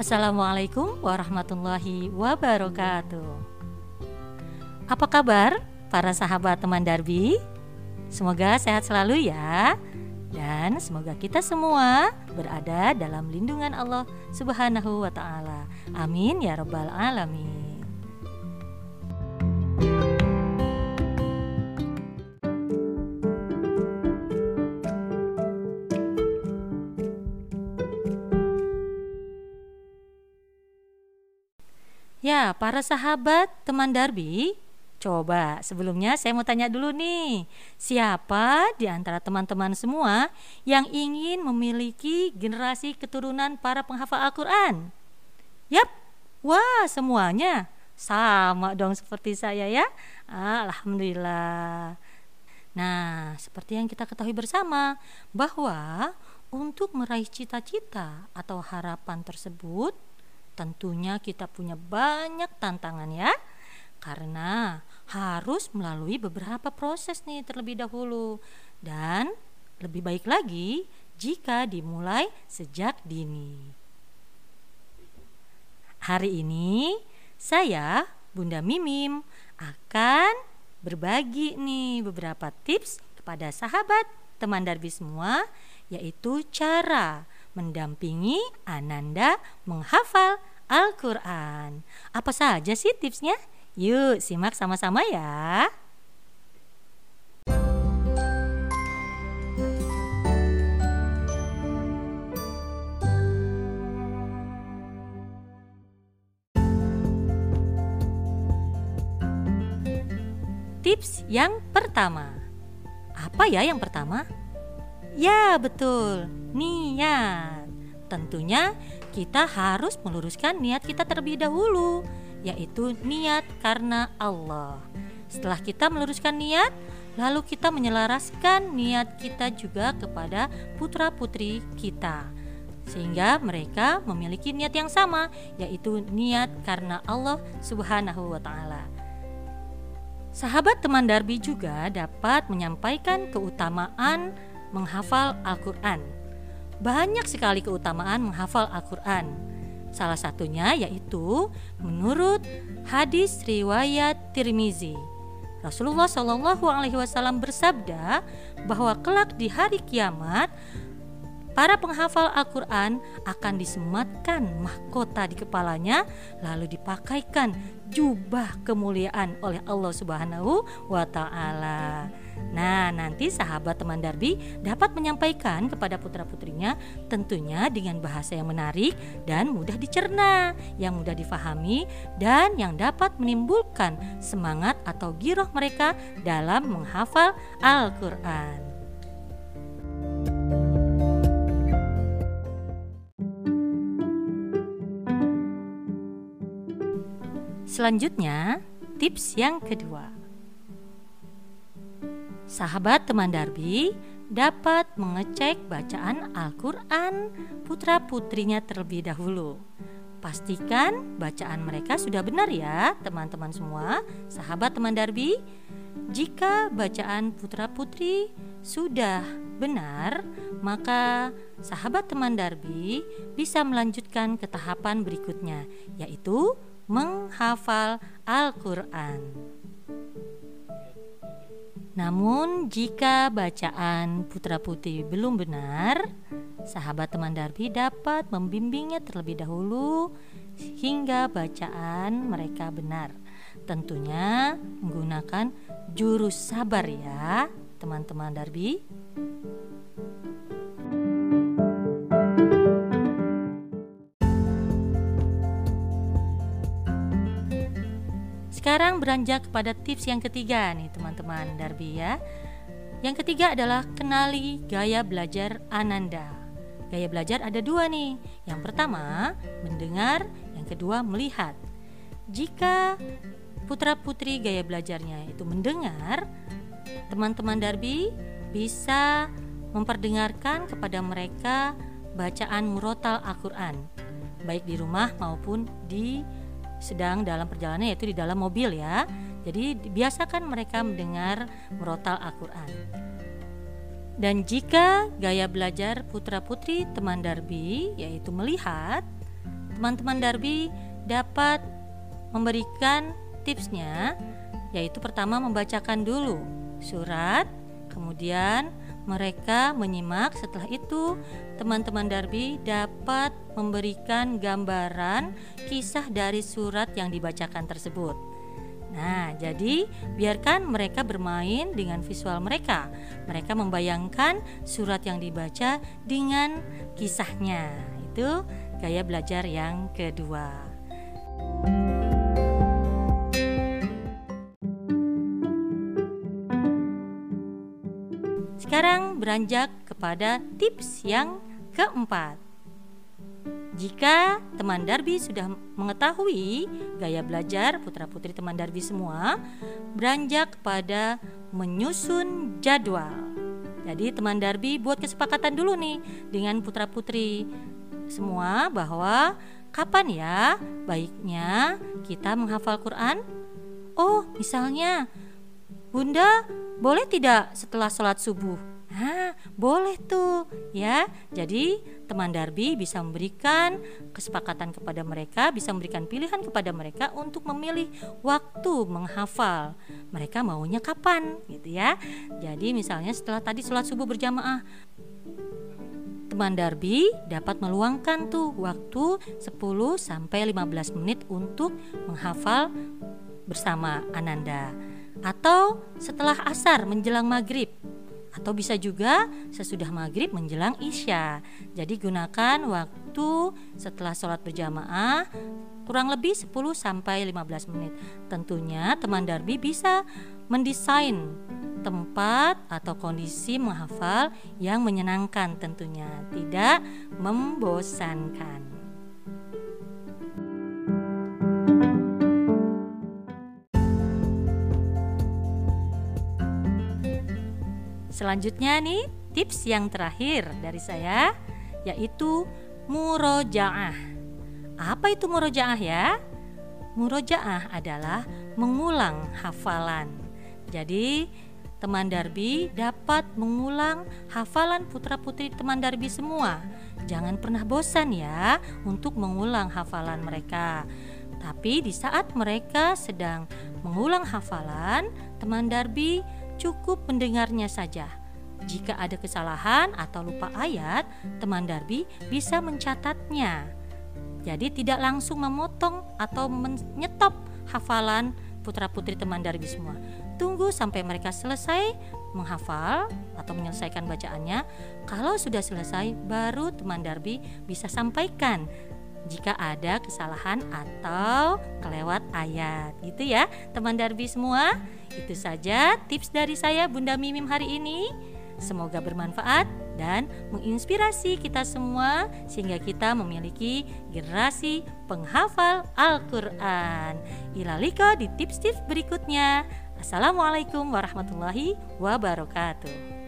Assalamualaikum warahmatullahi wabarakatuh. Apa kabar para sahabat teman Darbi? Semoga sehat selalu ya. Dan semoga kita semua berada dalam lindungan Allah Subhanahu wa taala. Amin ya rabbal alamin. Ya, para sahabat teman Darbi, coba sebelumnya saya mau tanya dulu nih, siapa di antara teman-teman semua yang ingin memiliki generasi keturunan para penghafal Al-Quran? Yap, wah semuanya sama dong seperti saya ya. Alhamdulillah. Nah, seperti yang kita ketahui bersama bahwa untuk meraih cita-cita atau harapan tersebut tentunya kita punya banyak tantangan ya karena harus melalui beberapa proses nih terlebih dahulu dan lebih baik lagi jika dimulai sejak dini. Hari ini saya Bunda Mimim akan berbagi nih beberapa tips kepada sahabat teman Darbi semua yaitu cara mendampingi Ananda menghafal Al-Quran. Apa saja sih tipsnya? Yuk simak sama-sama ya. Tips yang pertama. Apa ya yang pertama? Ya, betul. Niat. Tentunya kita harus meluruskan niat kita terlebih dahulu, yaitu niat karena Allah. Setelah kita meluruskan niat, lalu kita menyelaraskan niat kita juga kepada putra-putri kita. Sehingga mereka memiliki niat yang sama, yaitu niat karena Allah Subhanahu wa taala. Sahabat teman Darbi juga dapat menyampaikan keutamaan menghafal Al-Qur'an banyak sekali keutamaan menghafal Al-Quran. Salah satunya yaitu menurut hadis riwayat Tirmizi. Rasulullah Shallallahu Alaihi Wasallam bersabda bahwa kelak di hari kiamat para penghafal Al-Quran akan disematkan mahkota di kepalanya lalu dipakaikan jubah kemuliaan oleh Allah Subhanahu wa taala. Nah, nanti sahabat teman Darbi dapat menyampaikan kepada putra-putrinya tentunya dengan bahasa yang menarik dan mudah dicerna, yang mudah difahami dan yang dapat menimbulkan semangat atau giroh mereka dalam menghafal Al-Qur'an. Selanjutnya, tips yang kedua Sahabat teman Darbi dapat mengecek bacaan Al-Quran putra-putrinya terlebih dahulu. Pastikan bacaan mereka sudah benar ya, teman-teman semua, sahabat teman Darbi. Jika bacaan putra-putri sudah benar, maka sahabat teman Darbi bisa melanjutkan ke tahapan berikutnya, yaitu menghafal Al-Quran. Namun jika bacaan putra-putri belum benar, sahabat teman Darbi dapat membimbingnya terlebih dahulu hingga bacaan mereka benar. Tentunya menggunakan jurus sabar ya, teman-teman Darbi. Sekarang beranjak kepada tips yang ketiga nih teman-teman Darbi ya. Yang ketiga adalah kenali gaya belajar Ananda. Gaya belajar ada dua nih. Yang pertama mendengar, yang kedua melihat. Jika putra putri gaya belajarnya itu mendengar, teman-teman Darbi bisa memperdengarkan kepada mereka bacaan murotal Al-Quran, baik di rumah maupun di sedang dalam perjalanan yaitu di dalam mobil ya. Jadi biasakan mereka mendengar merotal Al-Qur'an. Dan jika gaya belajar putra-putri teman Darbi yaitu melihat, teman-teman Darbi dapat memberikan tipsnya yaitu pertama membacakan dulu surat, kemudian mereka menyimak. Setelah itu, teman-teman Darbi dapat memberikan gambaran kisah dari surat yang dibacakan tersebut. Nah, jadi biarkan mereka bermain dengan visual mereka. Mereka membayangkan surat yang dibaca dengan kisahnya. Itu gaya belajar yang kedua. Sekarang beranjak kepada tips yang keempat. Jika teman Darbi sudah mengetahui gaya belajar putra-putri teman Darbi semua, beranjak kepada menyusun jadwal. Jadi teman Darbi buat kesepakatan dulu nih dengan putra-putri semua bahwa kapan ya baiknya kita menghafal Quran? Oh, misalnya Bunda boleh tidak setelah sholat subuh? Nah, boleh tuh ya. Jadi teman Darbi bisa memberikan kesepakatan kepada mereka, bisa memberikan pilihan kepada mereka untuk memilih waktu menghafal. Mereka maunya kapan gitu ya. Jadi misalnya setelah tadi sholat subuh berjamaah, teman Darbi dapat meluangkan tuh waktu 10 sampai 15 menit untuk menghafal bersama Ananda atau setelah asar menjelang maghrib atau bisa juga sesudah maghrib menjelang isya. Jadi gunakan waktu setelah sholat berjamaah kurang lebih 10 sampai 15 menit. Tentunya teman Darbi bisa mendesain tempat atau kondisi menghafal yang menyenangkan tentunya, tidak membosankan. Selanjutnya nih tips yang terakhir dari saya yaitu murojaah. Apa itu murojaah ya? Murojaah adalah mengulang hafalan. Jadi teman Darbi dapat mengulang hafalan putra-putri teman Darbi semua. Jangan pernah bosan ya untuk mengulang hafalan mereka. Tapi di saat mereka sedang mengulang hafalan, teman Darbi cukup mendengarnya saja. Jika ada kesalahan atau lupa ayat, teman Darbi bisa mencatatnya. Jadi tidak langsung memotong atau menyetop hafalan putra-putri teman Darbi semua. Tunggu sampai mereka selesai menghafal atau menyelesaikan bacaannya. Kalau sudah selesai, baru teman Darbi bisa sampaikan jika ada kesalahan atau kelewat ayat gitu ya teman Darbi semua itu saja tips dari saya Bunda Mimim hari ini semoga bermanfaat dan menginspirasi kita semua sehingga kita memiliki generasi penghafal Al-Quran. Ilalika di tips-tips berikutnya. Assalamualaikum warahmatullahi wabarakatuh